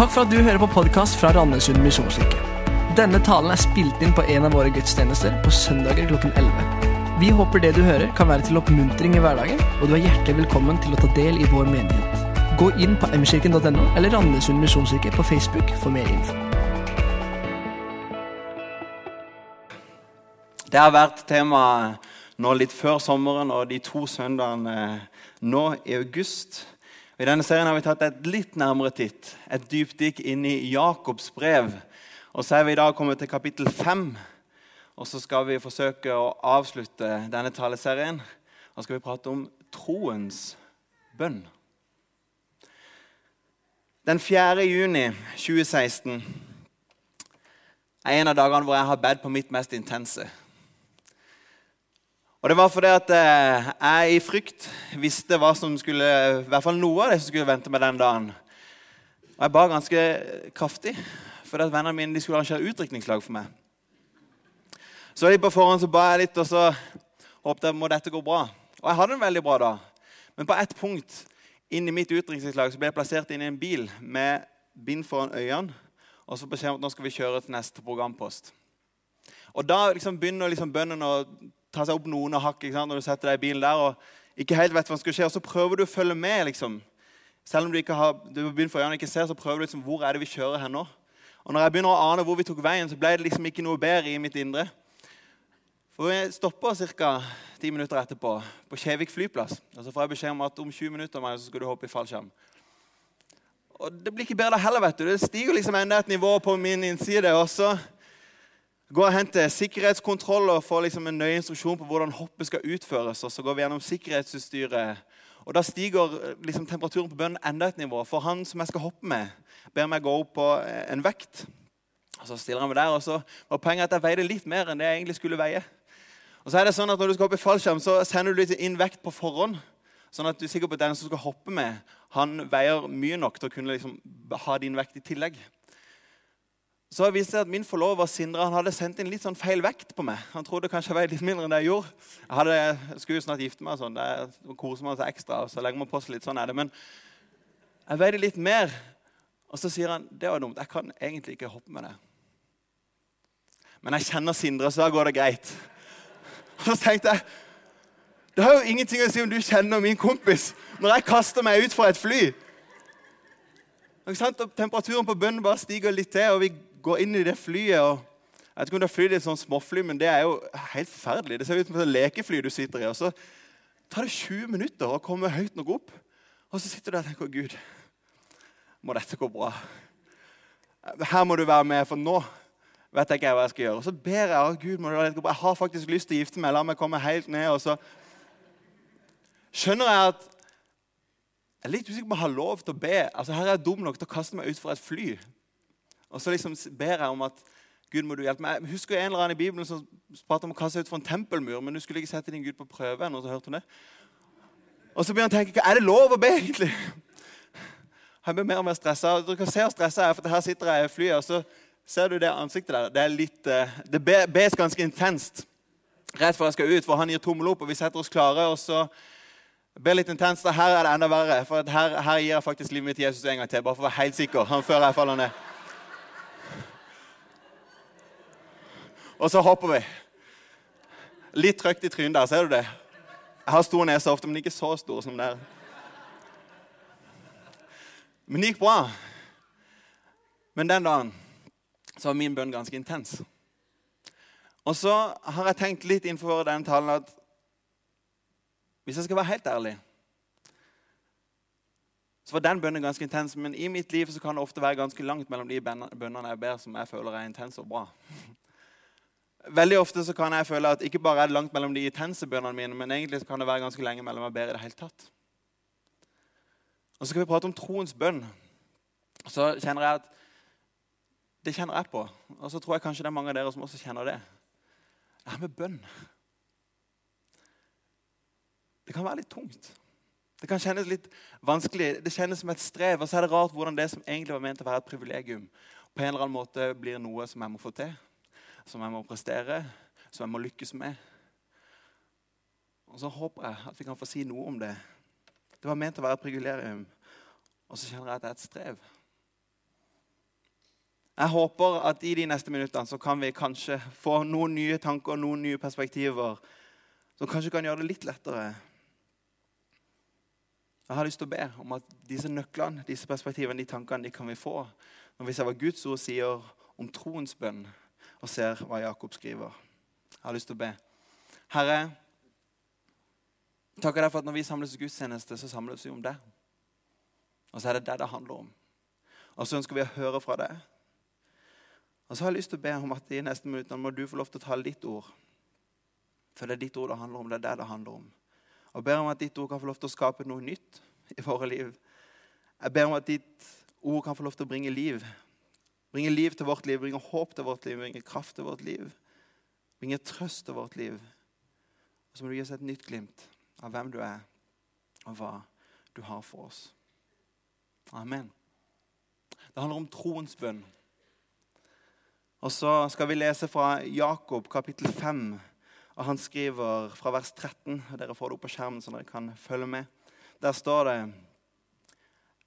Takk for at du hører på podkast fra Randesund misjonskirke. Denne talen er spilt inn på en av våre gudstjenester på søndager klokken 11. Vi håper det du hører, kan være til oppmuntring i hverdagen, og du er hjertelig velkommen til å ta del i vår menighet. Gå inn på mkirken.no eller Randesund misjonskirke på Facebook for mer info. Det har vært tema nå litt før sommeren og de to søndagene nå i august. I denne serien har vi tatt et litt nærmere titt, et dypdykk inn i Jakobs brev. Og så er vi i dag kommet til kapittel fem. Og så skal vi forsøke å avslutte denne taleserien. Da skal vi prate om troens bønn. Den 4. juni 2016 er en av dagene hvor jeg har bedt på mitt mest intense. Og det var fordi at eh, jeg i frykt visste hva som skulle, i hvert fall noe av det som skulle vente meg den dagen. Og jeg ba ganske kraftig, fordi at vennene mine skulle arrangere utdrikningslag for meg. Så litt på forhånd så ba jeg litt, og så håpet jeg må dette gå bra. Og jeg hadde en veldig bra dag. Men på ett punkt inn i mitt utdrikningslag så ble jeg plassert inn i en bil med bind foran øynene. Og så beskjed om at nå skal vi kjøre til neste programpost. Og da liksom begynner liksom bøndene å ta seg opp noen hakk når du setter deg i bilen der og ikke helt vet hva som skal skje. Og så prøver du å følge med. liksom. Selv om du ikke har, du begynner for øynene ikke ser, så prøver du liksom, hvor er det vi kjører her nå. Og når jeg begynner å ane hvor vi tok veien, så ble det liksom ikke noe bedre i mitt indre. For Vi stopper ca. ti minutter etterpå på Kjevik flyplass. Og så får jeg beskjed om at om 20 minutter så skal du hoppe i fallskjerm. Og Det blir ikke bedre da heller. vet du. Det stiger liksom enda et nivå på min innside. og så går og henter sikkerhetskontroll og får liksom en nøye instruksjon på hvordan hoppet skal utføres. og Så går vi gjennom sikkerhetsutstyret. Og Da stiger liksom temperaturen på bønnen enda et nivå. For han som jeg skal hoppe med, ber meg gå opp på en vekt. Og Så stiller han meg der, og så var poenget at jeg veide litt mer enn det jeg egentlig skulle veie. Og så er det sånn at Når du skal hoppe i fallskjerm, så sender du litt inn vekt på forhånd. Sånn at du er sikker på at den som skal hoppe med, han veier mye nok til å kunne liksom ha din vekt i tillegg så viste det at min forlover Sindre han hadde sendt inn litt sånn feil vekt på meg. Han trodde kanskje jeg veide litt mindre enn det jeg gjorde. Jeg, hadde, jeg skulle jo snart gifte meg, sånn. det koser man seg ekstra. og så legger man på seg litt sånn er det. Men jeg veide litt mer. Og så sier han det var dumt, jeg kan egentlig ikke hoppe med det. Men jeg kjenner Sindre, så da går det greit. Og så tenkte jeg det har jo ingenting å si om du kjenner min kompis når jeg kaster meg ut fra et fly. Og Temperaturen på bønnen bare stiger litt til, og vi går inn i det flyet og Jeg vet ikke om det er fly, det er sånn småfly, men det er jo helt forferdelig. Det ser ut som et lekefly du sitter i. og Så tar det 20 minutter å komme høyt nok opp. Og så sitter du der og tenker Gud, må dette gå bra? Her må du være med, for nå vet jeg ikke hva jeg skal gjøre. Og så ber jeg Gud, må du gå bra? Jeg har faktisk lyst til å gifte meg. La meg komme helt ned. Og så skjønner jeg at jeg er litt usikker på om jeg har lov til å be. Altså, her er jeg dum nok til å kaste meg ut fra et fly. Og så liksom ber jeg om at Gud, må du hjelpe meg. Jeg husker en eller annen i Bibelen som prater om å kaste seg ut for en tempelmur. Men du skulle ikke sette din Gud på prøve Og så hørte hun det. Og så begynner jeg å tenke er det lov å be, egentlig? Jeg blir mer og mer stressa. Dere kan se hvor stressa jeg er, for her sitter jeg i flyet, og så ser du det ansiktet der. Det er litt, eh, det bes ganske intenst rett før jeg skal ut, for han gir tommel opp, og vi setter oss klare. og så ber litt intenst, Her er det enda verre, for her, her gir jeg faktisk livet mitt til Jesus en gang til. bare for å være helt sikker. Han før jeg faller ned. Og så hopper vi. Litt trøkt i trynet der, ser du det? Jeg har stor nese ofte, men ikke så stor som der. Men det gikk bra. Men den dagen så var min bønn ganske intens. Og så har jeg tenkt litt innenfor den talen at hvis jeg skal være helt ærlig, så var den bønnen ganske intens. Men i mitt liv så kan det ofte være ganske langt mellom de bønnene jeg ber som jeg føler er intense og bra. Veldig ofte så kan jeg føle at ikke bare er det langt mellom de intense bønnene mine, men egentlig kan det være ganske lenge mellom jeg ber i det hele tatt. Og Så skal vi prate om troens bønn. Så kjenner jeg at Det kjenner jeg på. Og så tror jeg kanskje det er mange av dere som også kjenner det. Det her med bønn Det kan være litt tungt. Det kan kjennes litt vanskelig. Det kjennes som et strev. Og så er det rart hvordan det som egentlig var ment å være et privilegium, på en eller annen måte blir noe som jeg må få til som jeg må prestere, som jeg må lykkes med. Og Så håper jeg at vi kan få si noe om det. Det var ment å være et privilegium, og så kjenner jeg at det er et strev. Jeg håper at i de neste minuttene så kan vi kanskje få noen nye tanker noen nye perspektiver som kanskje kan gjøre det litt lettere. Jeg har lyst til å be om at disse nøklene, disse perspektivene, de tankene de kan vi få når vi ser hva Guds ord sier om troens bønn, og ser hva Jakob skriver. Jeg har lyst til å be. Herre, takker deg for at når vi samles i gudstjeneste, så samles vi om deg. Og så er det det det handler om. Og så ønsker vi å høre fra deg. Og så har jeg lyst til å be om at i neste minutt må du få lov til å tale ditt ord. For det er ditt ord det handler om. Det er det det handler om. Og ber om at ditt ord kan få lov til å skape noe nytt i våre liv. Jeg ber om at ditt ord kan få lov til å bringe liv. Bringe liv til vårt liv, bringe håp til vårt liv, bringe kraft til vårt liv. Bringe trøst til vårt liv. Og så må du gi oss et nytt glimt av hvem du er, og hva du har for oss. Amen. Det handler om troens bønn. Og så skal vi lese fra Jakob kapittel 5. Og han skriver fra vers 13. og Dere får det opp på skjermen, så dere kan følge med. Der står det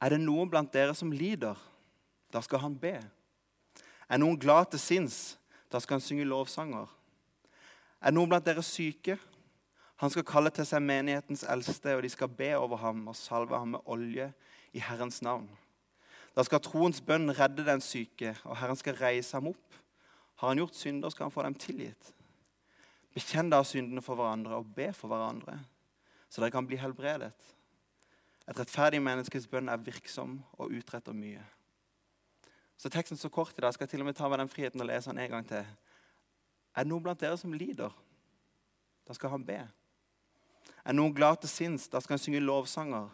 Er det noen blant dere som lider? Da skal han be. Er noen glad til sinns? Da skal han synge lovsanger. Er noen blant dere syke? Han skal kalle til seg menighetens eldste, og de skal be over ham og salve ham med olje i Herrens navn. Da skal troens bønn redde den syke, og Herren skal reise ham opp. Har han gjort synder, skal han få dem tilgitt. Bekjenn da syndene for hverandre og be for hverandre, så dere kan bli helbredet. Et rettferdig menneskes bønn er virksom og utretter mye. Så teksten så kort i dag. skal jeg til og med ta meg den friheten å lese den en gang til. Er det noen blant dere som lider? Da skal han be. Er noen glad til sinns? Da skal han synge lovsanger.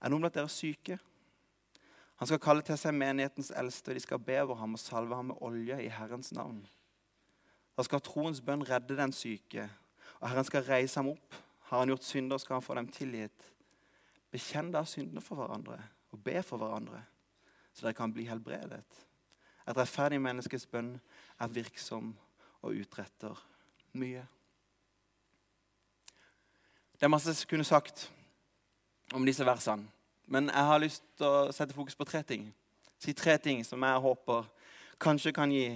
Er noen blant dere syke? Han skal kalle til seg menighetens eldste, og de skal be over ham og salve ham med olje i Herrens navn. Da skal troens bønn redde den syke, og Herren skal reise ham opp. Har han gjort synder, skal han få dem tilgitt. Bekjenn da syndene for hverandre og be for hverandre, så dere kan bli helbredet. Et rettferdig menneskes bønn er virksom og utretter mye. Det er masse jeg kunne sagt om disse versene. Men jeg har lyst til å sette fokus på tre ting. Si tre ting som jeg håper kanskje kan gi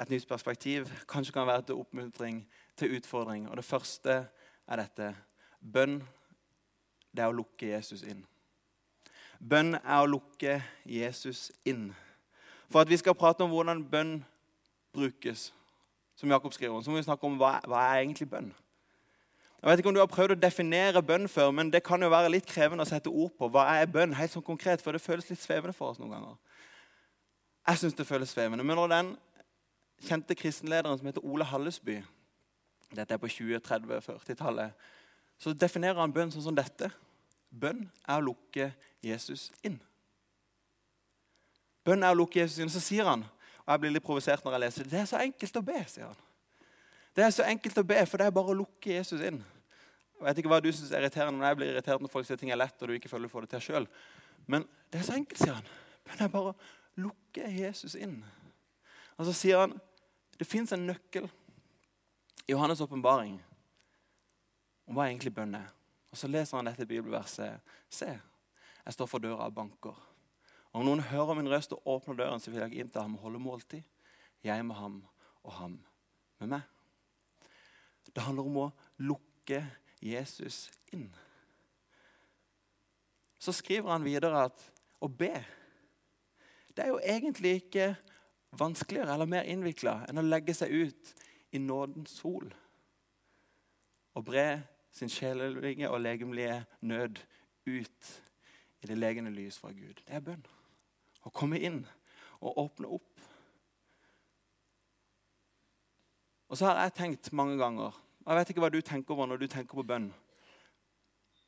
et nytt perspektiv. Kanskje kan være til oppmuntring, til utfordring. Og det første er dette. Bønn, det er å lukke Jesus inn. Bønn er å lukke Jesus inn. For at vi skal prate om hvordan bønn brukes, som Jakob skriver om, så må vi snakke om hva, hva er egentlig bønn jeg vet ikke om du har prøvd å definere bønn før, men det kan jo være litt krevende å sette ord på. Hva er bønn? Helt sånn konkret, For det føles litt svevende for oss noen ganger. Jeg syns det føles svevende. Men når den kjente kristenlederen som heter Ole Hallesby Dette er på 20-, 30-, 40-tallet. Så definerer han bønn sånn som dette. Bønn er å lukke Jesus inn. Bønn er å lukke Jesus inn. Så sier han, og jeg blir litt provosert når jeg leser det, det er så enkelt å be. sier han. Det er så enkelt å be, for det er bare å lukke Jesus inn. Jeg vet ikke hva du synes er irriterende, men jeg blir irritert når folk sier ting er lett, og du ikke føler du får det til sjøl. Men det er så enkelt, sier han. Bønn er bare å lukke Jesus inn. Og så sier han det fins en nøkkel i Johannes' åpenbaring om hva egentlig bønn er. Og Så leser han dette bibelverset. Se, jeg står for døra og banker. Om noen hører min røst og åpner døren, så vil jeg inn til ham og holde måltid. Jeg med ham og ham med meg. Det handler om å lukke Jesus inn. Så skriver han videre at å be det er jo egentlig ikke vanskeligere eller mer innvikla enn å legge seg ut i nådens sol og bre sin sjelelige og legemlige nød ut i det legende lys fra Gud. Det er bønn. Å komme inn og åpne opp Og så har jeg tenkt mange ganger Jeg vet ikke hva du tenker over når du tenker på bønn.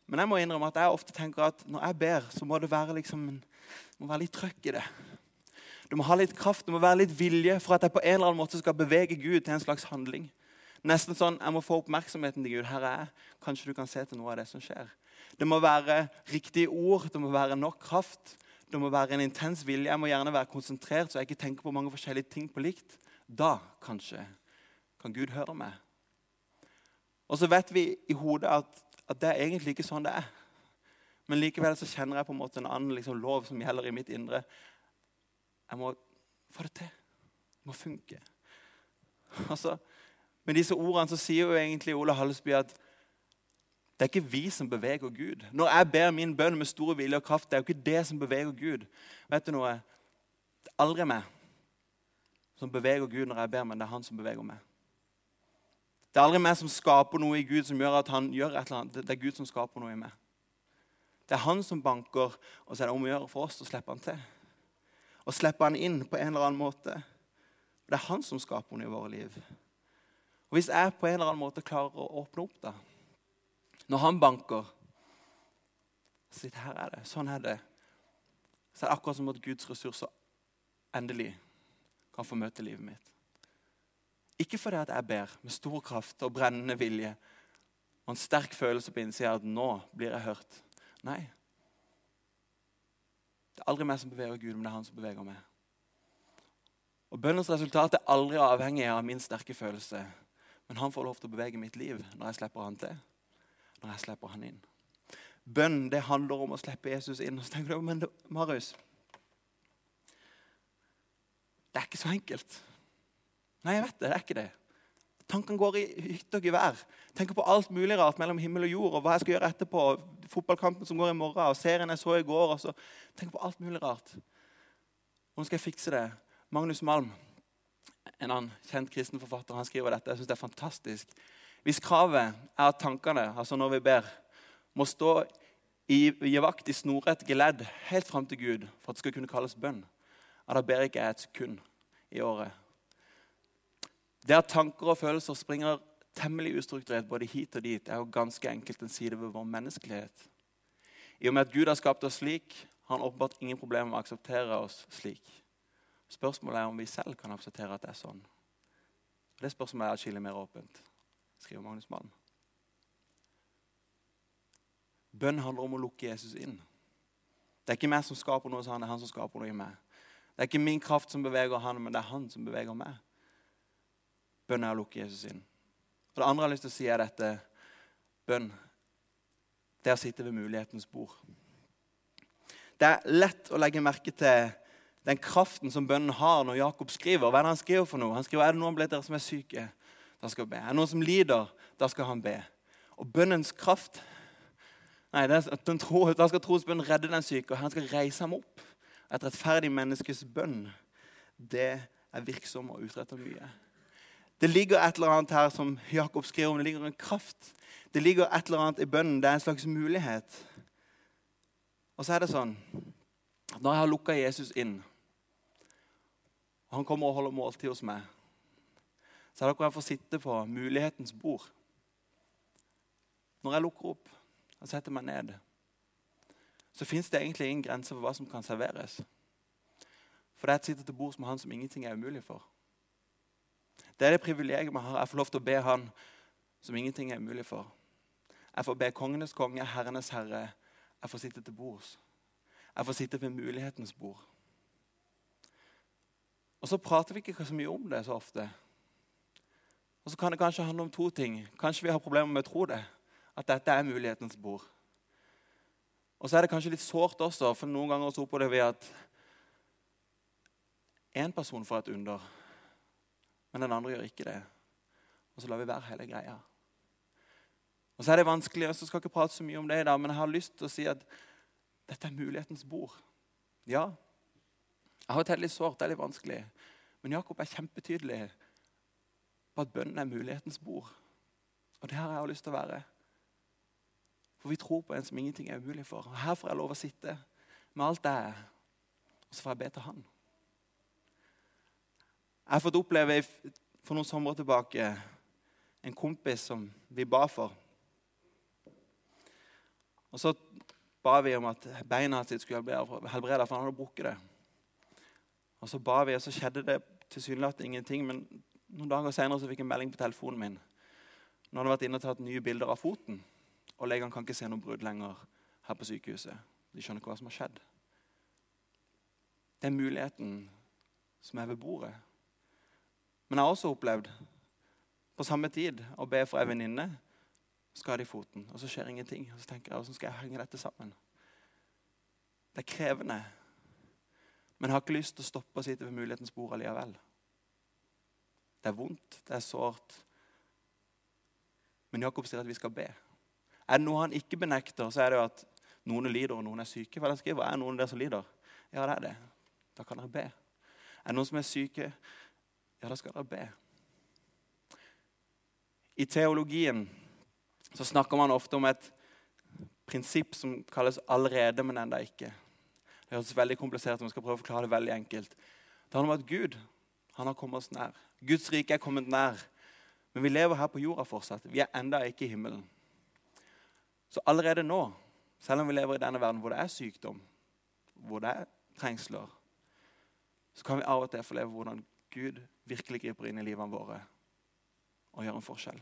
Men jeg må innrømme at jeg ofte tenker at når jeg ber, så må det være, liksom, det må være litt trøkk i det. Du må ha litt kraft, det må være litt vilje for at jeg på en eller annen måte skal bevege Gud til en slags handling. Nesten sånn jeg må få oppmerksomheten til Gud. Her er jeg. Kanskje du kan se til noe av det som skjer. Det må være riktige ord, det må være nok kraft. Det må være en intens vilje. Jeg må gjerne være konsentrert, så jeg ikke tenker på mange forskjellige ting på likt. Da kanskje kan Gud høre meg. Og så vet vi i hodet at, at, det er egentlig ikke sånn det er. Men likevel så kjenner jeg på en måte en annen liksom, lov som gjelder i mitt indre. Jeg må få det til. Det må funke. Altså, med disse ordene så sier jo egentlig Ole Hallesby at det er ikke vi som beveger Gud. Når jeg ber min bønn med stor vilje og kraft, det er jo ikke det som beveger Gud. Vet du noe? Det er aldri meg som beveger Gud når jeg ber, men det er han som beveger meg. Det er aldri meg som skaper noe i Gud som gjør at han gjør et eller annet. Det er Gud som skaper noe i meg. Det er han som banker, og så er det om å gjøre for oss å slippe han til. Og slippe han inn på en eller annen måte. Det er han som skaper noe i våre liv. Og Hvis jeg på en eller annen måte klarer å åpne opp, da Når han banker Sitt, her er det. Sånn er det. Så er det akkurat som at Guds ressurser endelig kan få møte livet mitt. Ikke fordi at jeg ber med stor kraft og brennende vilje og en sterk følelse på innsida at nå blir jeg hørt. Nei. Det er aldri meg som beveger Gud, men det er han som beveger meg. Og Bønnens resultat er aldri avhengig av min sterke følelse. Men han får lov til å bevege mitt liv når jeg slipper han til. Når jeg slipper han inn. Bønn det handler om å slippe Jesus inn. Og så tenker du, men Marius, det er ikke så enkelt. Nei, jeg vet det. Det er ikke det. Tankene går i hytte og gevær. Tenker på alt mulig rart mellom himmel og jord. og hva jeg skal gjøre etterpå, Fotballkampen som går i morgen, og serien jeg så i går. og så Tenker på alt mulig rart. Hvordan skal jeg fikse det? Magnus Malm, en annen kjent kristen forfatter, han skriver dette. Jeg synes det er fantastisk. Hvis kravet er at tankene, altså når vi ber, må stå i, i vakt i snorrett geledd helt fram til Gud for at det skal kunne kalles bønn, ja, da ber ikke jeg et sekund i året. Det at tanker og følelser springer temmelig ustrukturert både hit og dit, er jo ganske enkelt en side ved vår menneskelighet. I og med at Gud har skapt oss slik, har han åpenbart ingen problemer med å akseptere oss slik. Spørsmålet er om vi selv kan akseptere at det er sånn. Det spørsmålet er atskillig mer åpent, skriver Magnus Malm. Bønn handler om å lukke Jesus inn. Det er ikke meg som skaper noe, så han er han som skaper noe i meg. Det er ikke min kraft som beveger han, men det er han som beveger meg. Bønn er å lukke Jesus inn. Og Det andre jeg har lyst til å si, er dette bønn. Det er å sitte ved mulighetens bord. Det er lett å legge merke til den kraften som bønnen har når Jakob skriver. Hva er det han skriver for noe? Han skriver, Er det noen blant dere som er syke? Da skal han be. Er det noen som lider? Da skal han be. Og bønnens kraft Nei, Da skal trosbønnen redde den syke, og han skal reise ham opp. Et rettferdig menneskes bønn, det er virksom og utretter mye. Det ligger et eller annet her som Jakob skriver om. Det ligger en kraft. Det ligger et eller annet i bønnen. Det er en slags mulighet. Og så er det sånn når jeg har lukka Jesus inn han kommer og holder måltid hos meg, så er det akkurat jeg får sitte på mulighetens bord. Når jeg lukker opp og setter meg ned, så fins det egentlig ingen grense for hva som kan serveres. For det er et sitte til bord som han som ingenting er umulig for. Det er det privilegiet vi har. Jeg får lov til å be han som ingenting er umulig for. Jeg får be kongenes konge, herrenes herre. Jeg får sitte til bords. Jeg får sitte ved mulighetens bord. Og så prater vi ikke så mye om det så ofte. Og så kan det kanskje handle om to ting. Kanskje vi har problemer med å tro det. At dette er mulighetens bord. Og så er det kanskje litt sårt også, for noen ganger så opplever vi at én person får et under, men den andre gjør ikke det. Og så lar vi være hele greia. Og så er det vanskelig, og så skal jeg ikke prate så mye om det i dag, men jeg har lyst til å si at dette er mulighetens bord. Ja, jeg har det litt sårt, det er litt vanskelig. Men Jakob er kjempetydelig på at bønnen er mulighetens bord. Og det har jeg lyst til å være. For vi tror på en som ingenting er umulig for. Og Her får jeg lov å sitte med alt det er, og så får jeg be til Han. Jeg har fått oppleve for noen somre tilbake en kompis som vi ba for. Og så ba vi om at beina sitt skulle helbrede, for han hadde brukket det. Og Så ba vi, og så skjedde det tilsynelatende ingenting. Men noen dager senere fikk jeg en melding på telefonen min. Nå hadde vært inne og tatt nye bilder av foten, og legene kan ikke se noe brudd lenger her på sykehuset. De skjønner ikke hva som har skjedd. Det er muligheten som er ved bordet. Men jeg har også opplevd på samme tid å be for ei venninne skade i foten, og så skjer ingenting. Og så tenker jeg, Hvordan skal jeg henge dette sammen? Det er krevende. Men har ikke lyst til å stoppe å sitte ved mulighetens bord allikevel. Det er vondt, det er sårt. Men Jakob sier at vi skal be. Er det noe han ikke benekter, så er det jo at noen lider og noen er syke. For han skriver, er noen der som lider? Ja, det er det. Da kan dere be. Er det noen som er syke? Ja, da skal dere be. I teologien så snakker man ofte om et prinsipp som kalles 'allerede, men enda ikke'. Det høres veldig komplisert ut, men skal prøve å forklare det veldig enkelt. Det handler om at Gud han har kommet oss nær. Guds rike er kommet nær. Men vi lever her på jorda fortsatt. Vi er enda ikke i himmelen. Så allerede nå, selv om vi lever i denne verden hvor det er sykdom, hvor det er trengsler, så kan vi av og til få leve hvordan Gud virkelig griper inn i livene våre og gjør en forskjell.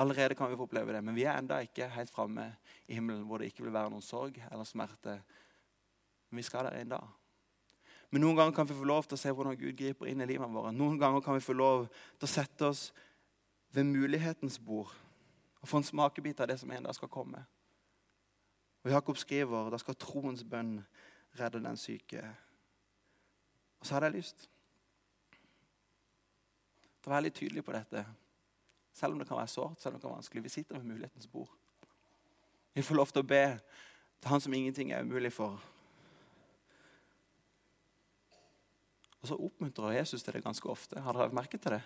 Allerede kan vi få oppleve det, men vi er enda ikke helt framme i himmelen hvor det ikke vil være noen sorg eller smerte. Men vi skal der en dag. Men noen ganger kan vi få lov til å se hvordan Gud griper inn i livet vårt. Noen ganger kan vi få lov til å sette oss ved mulighetens bord og få en smakebit av det som en dag skal komme. Og Jakob skriver da skal troens bønn redde den syke. Og så hadde jeg lyst til å være litt tydelig på dette. Selv om det kan være sårt, selv om det kan være vanskelig. Vi sitter ved mulighetens bord. Vi får lov til å be til Han som ingenting er umulig for. Og så oppmuntrer Jesus til det ganske ofte. Har dere merket merke til det?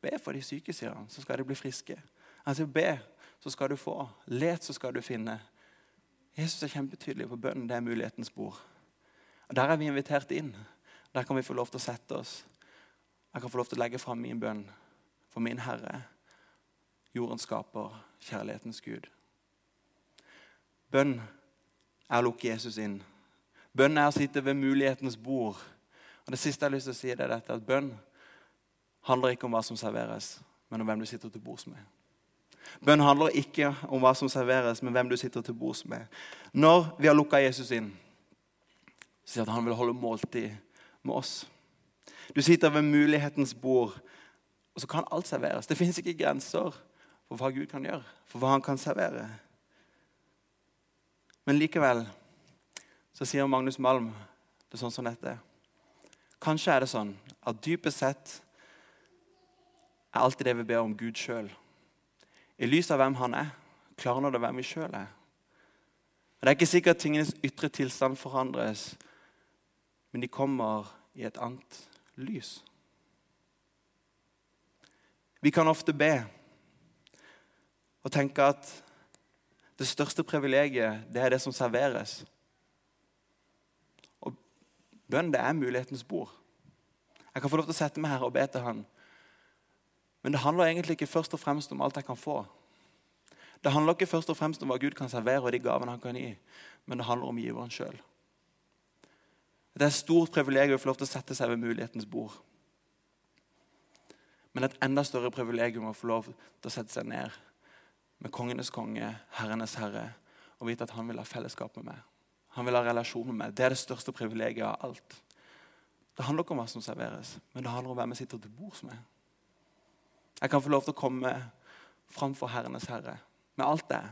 Be for de syke, sier han, så skal de bli friske. Han sier be, så skal du få. Let, så skal du finne. Jesus er kjempetydelig på bønnen. Det er mulighetens bord. Og Der er vi invitert inn. Der kan vi få lov til å sette oss. Jeg kan få lov til å legge fram min bønn for min Herre, jordens skaper, kjærlighetens Gud. Bønn er å lukke Jesus inn. Bønn er å sitte ved mulighetens bord. Og Det siste jeg har lyst til å si, det er dette, at bønn handler ikke om hva som serveres, men om hvem du sitter til bords med. Bønn handler ikke om hva som serveres, men hvem du sitter til bords med. Når vi har lukka Jesus inn, sier at han vil holde måltid med oss. Du sitter ved mulighetens bord og så kan alt serveres. Det fins ikke grenser for hva Gud kan gjøre, for hva han kan servere. Men likevel så sier Magnus Malm det er sånn som dette. Kanskje er det sånn at dypest sett er alltid det vi ber om Gud sjøl. I lys av hvem han er, klarner det hvem vi sjøl er. Og Det er ikke sikkert at tingenes ytre tilstand forandres, men de kommer i et annet lys. Vi kan ofte be og tenke at det største privilegiet det er det som serveres. Og bønn det er mulighetens bord. Jeg kan få lov til å sette meg her og be til Han. Men det handler egentlig ikke først og fremst om alt jeg kan få. Det handler ikke først og fremst om hva Gud kan servere og de gavene han kan gi, men det handler om giveren sjøl. Det er et stort privilegium å få lov til å sette seg ved mulighetens bord. Men et enda større privilegium å få lov til å sette seg ned med kongenes konge, herrenes herre, og vite at han vil ha fellesskap med meg. Han vil ha relasjon med meg. Det er det største privilegiet av alt. Det handler ikke om hva som serveres, men det handler om hvem jeg sitter til bords med. Jeg kan få lov til å komme framfor herrenes herre med alt det.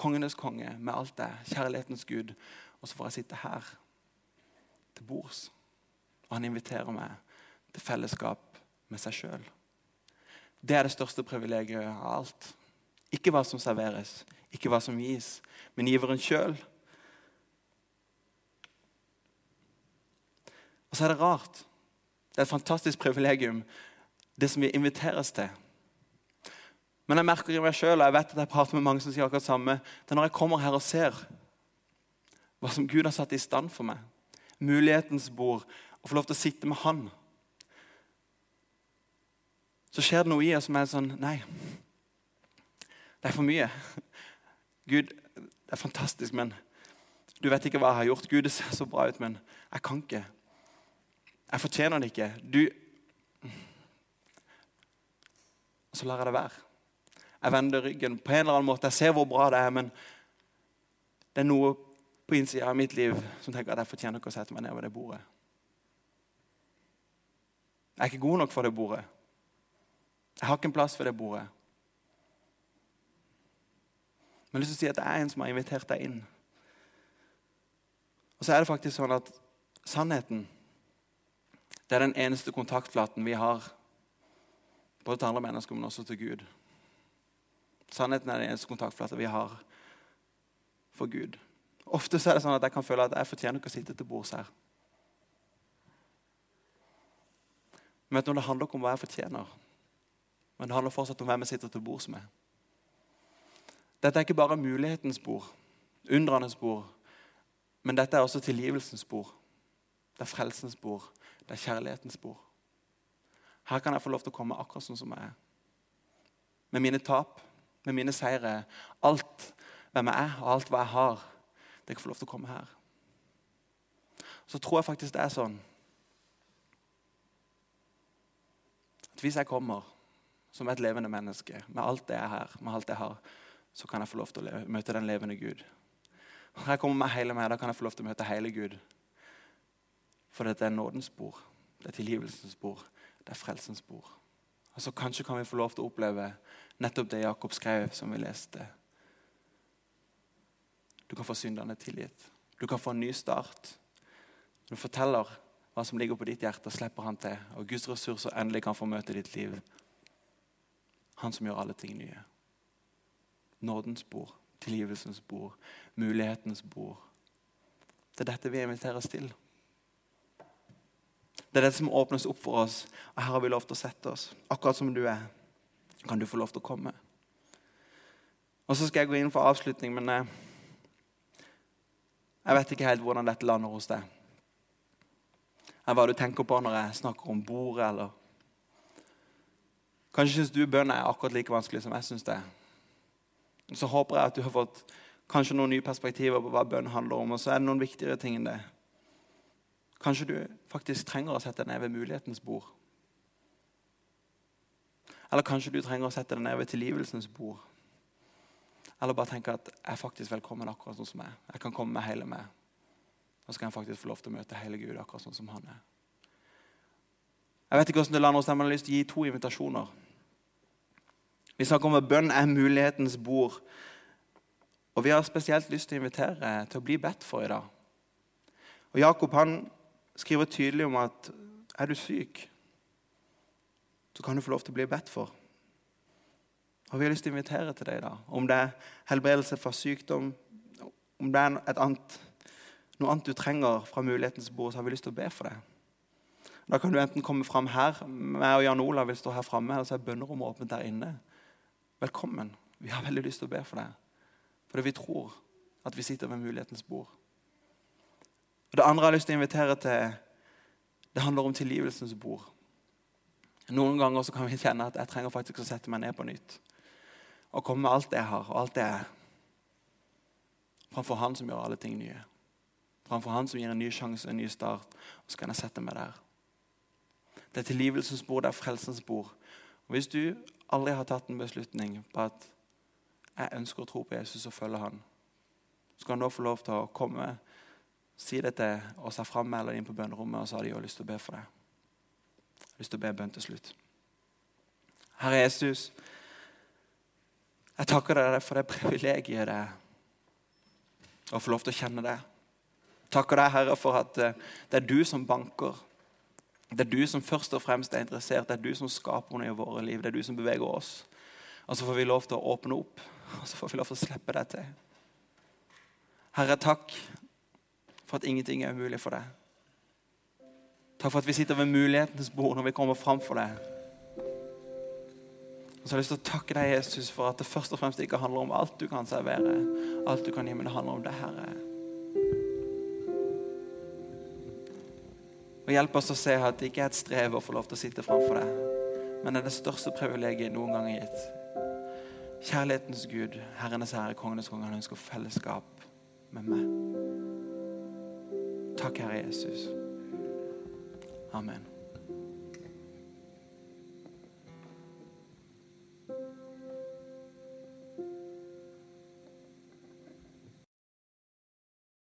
Kongenes konge med alt det. Kjærlighetens Gud. Og så får jeg sitte her til bords. Og han inviterer meg til fellesskap med seg sjøl. Det er det største privilegiet av alt. Ikke hva som serveres, ikke hva som gis, men giveren sjøl. Og så er det rart. Det er et fantastisk privilegium, det som vi inviteres til. Men jeg merker i meg sjøl, og jeg vet at jeg prater med mange som sier akkurat samme, det er når jeg kommer her og ser hva som Gud har satt i stand for meg, mulighetens bord, å få lov til å sitte med Han så skjer det noe i oss som er sånn Nei, det er for mye. Gud, det er fantastisk, men du vet ikke hva jeg har gjort. Gud, det ser så bra ut, men jeg kan ikke. Jeg fortjener det ikke. Du så lar jeg det være. Jeg vender ryggen på en eller annen måte. Jeg ser hvor bra det er, men det er noe på innsida av mitt liv som tenker at jeg fortjener ikke å sette meg ned ved det bordet. Jeg er ikke god nok for det bordet. Jeg har ikke en plass ved det bordet. Men jeg har lyst til å si at det er en som har invitert deg inn. Og så er det faktisk sånn at sannheten Det er den eneste kontaktflaten vi har, både til andre mennesker, men også til Gud. Sannheten er den eneste kontaktflaten vi har for Gud. Ofte er det sånn at jeg kan føle at jeg fortjener ikke å sitte til bords her. Men når det handler ikke om hva jeg fortjener, men det handler fortsatt om hvem jeg sitter til bords med. Dette er ikke bare mulighetens bord, undrenes bord, men dette er også tilgivelsens bord. Det er frelsens bord. Det er kjærlighetens bord. Her kan jeg få lov til å komme akkurat sånn som jeg er. Med mine tap, med mine seire. Alt hvem jeg er, og alt hva jeg har, det kan få lov til å komme her. Så tror jeg faktisk det er sånn at hvis jeg kommer som et levende menneske med alt det jeg er her, med alt jeg har, så kan jeg få lov til å møte den levende Gud. Når jeg kommer med hele meg, da kan jeg få lov til å møte hele Gud. For dette er nådens spor, det er tilgivelsens spor, det er frelsens spor. Og så Kanskje kan vi få lov til å oppleve nettopp det Jakob skrev, som vi leste. Du kan få syndene tilgitt. Du kan få en ny start. Du forteller hva som ligger på ditt hjerte, slipper han til. Og Guds ressurser endelig kan få møte ditt liv. Han som gjør alle ting nye. Nådens bord, tilgivelsens bord, mulighetens bord. Det er dette vi inviteres til. Det er dette som åpnes opp for oss. Og her har vi lov til å sette oss. Akkurat som du er, kan du få lov til å komme. Og Så skal jeg gå inn for avslutning, men eh, jeg vet ikke helt hvordan dette lander hos deg. Eller hva du tenker på når jeg snakker om bordet, eller Kanskje syns du bønn er akkurat like vanskelig som jeg syns det. Så håper jeg at du har fått kanskje noen nye perspektiver på hva bønn handler om. Og så er det noen viktigere ting enn det. Kanskje du faktisk trenger å sette deg ned ved mulighetens bord. Eller kanskje du trenger å sette deg ned ved tilgivelsens bord. Eller bare tenke at jeg er faktisk velkommen akkurat sånn som jeg Jeg kan komme med hele meg. Og så kan jeg faktisk få lov til å møte hele Gud akkurat sånn som han er. Jeg vet ikke hvordan det lander deg, men jeg har lyst til å gi to invitasjoner. Vi snakker om at bønn er mulighetens bord. Og vi har spesielt lyst til å invitere til å bli bedt for i dag. Og Jakob han skriver tydelig om at er du syk, så kan du få lov til å bli bedt for. Og Vi har lyst til å invitere til deg da. Om det er helbredelse fra sykdom, om det er annet, noe annet du trenger fra mulighetens bord, så har vi lyst til å be for deg. Da kan du enten komme fram her, meg og Jan Olav vil stå her framme, eller så er bønnerommet åpent der inne. Velkommen. Vi har veldig lyst til å be for deg. Fordi vi tror at vi sitter ved mulighetens bord. Og Det andre jeg har lyst til å invitere til, det handler om tilgivelsens bord. Noen ganger så kan vi kjenne at jeg trenger faktisk å sette meg ned på nytt. Og komme med alt det jeg har, og alt jeg er. Framfor Han som gjør alle ting nye. Framfor Han som gir en ny sjanse, en ny start. Og så kan jeg sette meg der. Det er tilgivelsens bord, det er frelsens bord. Og Hvis du aldri har tatt en beslutning på at jeg ønsker å tro på Jesus og følge han, så kan du få lov til å komme, si det til oss her framme eller inn på bønnerommet, og så har de jo lyst til å be for har lyst til å be bønn til slutt. Herre Jesus, jeg takker deg for det privilegiet det er å få lov til å kjenne deg. Takker deg, Herre, for at eh, det er du som banker. Det er du som først og fremst er interessert. Det er du som skaper noe i våre liv. Det er du som beveger oss. Og så får vi lov til å åpne opp, og så får vi lov til å slippe deg til. Herre, takk for at ingenting er umulig for deg. Takk for at vi sitter ved mulighetens bord når vi kommer fram for deg. Og så har jeg lyst til å takke deg, Jesus, for at det først og fremst ikke handler om alt du kan servere, alt du kan gi, men det handler om det, Herre. Og Hjelp oss å se at det ikke er et strev å få lov til å sitte framfor deg, men det er det største privilegiet noen gang gitt. Kjærlighetens Gud, Herrenes Herre, Kongenes Konge, han ønsker fellesskap med meg. Takk, Herre Jesus. Amen.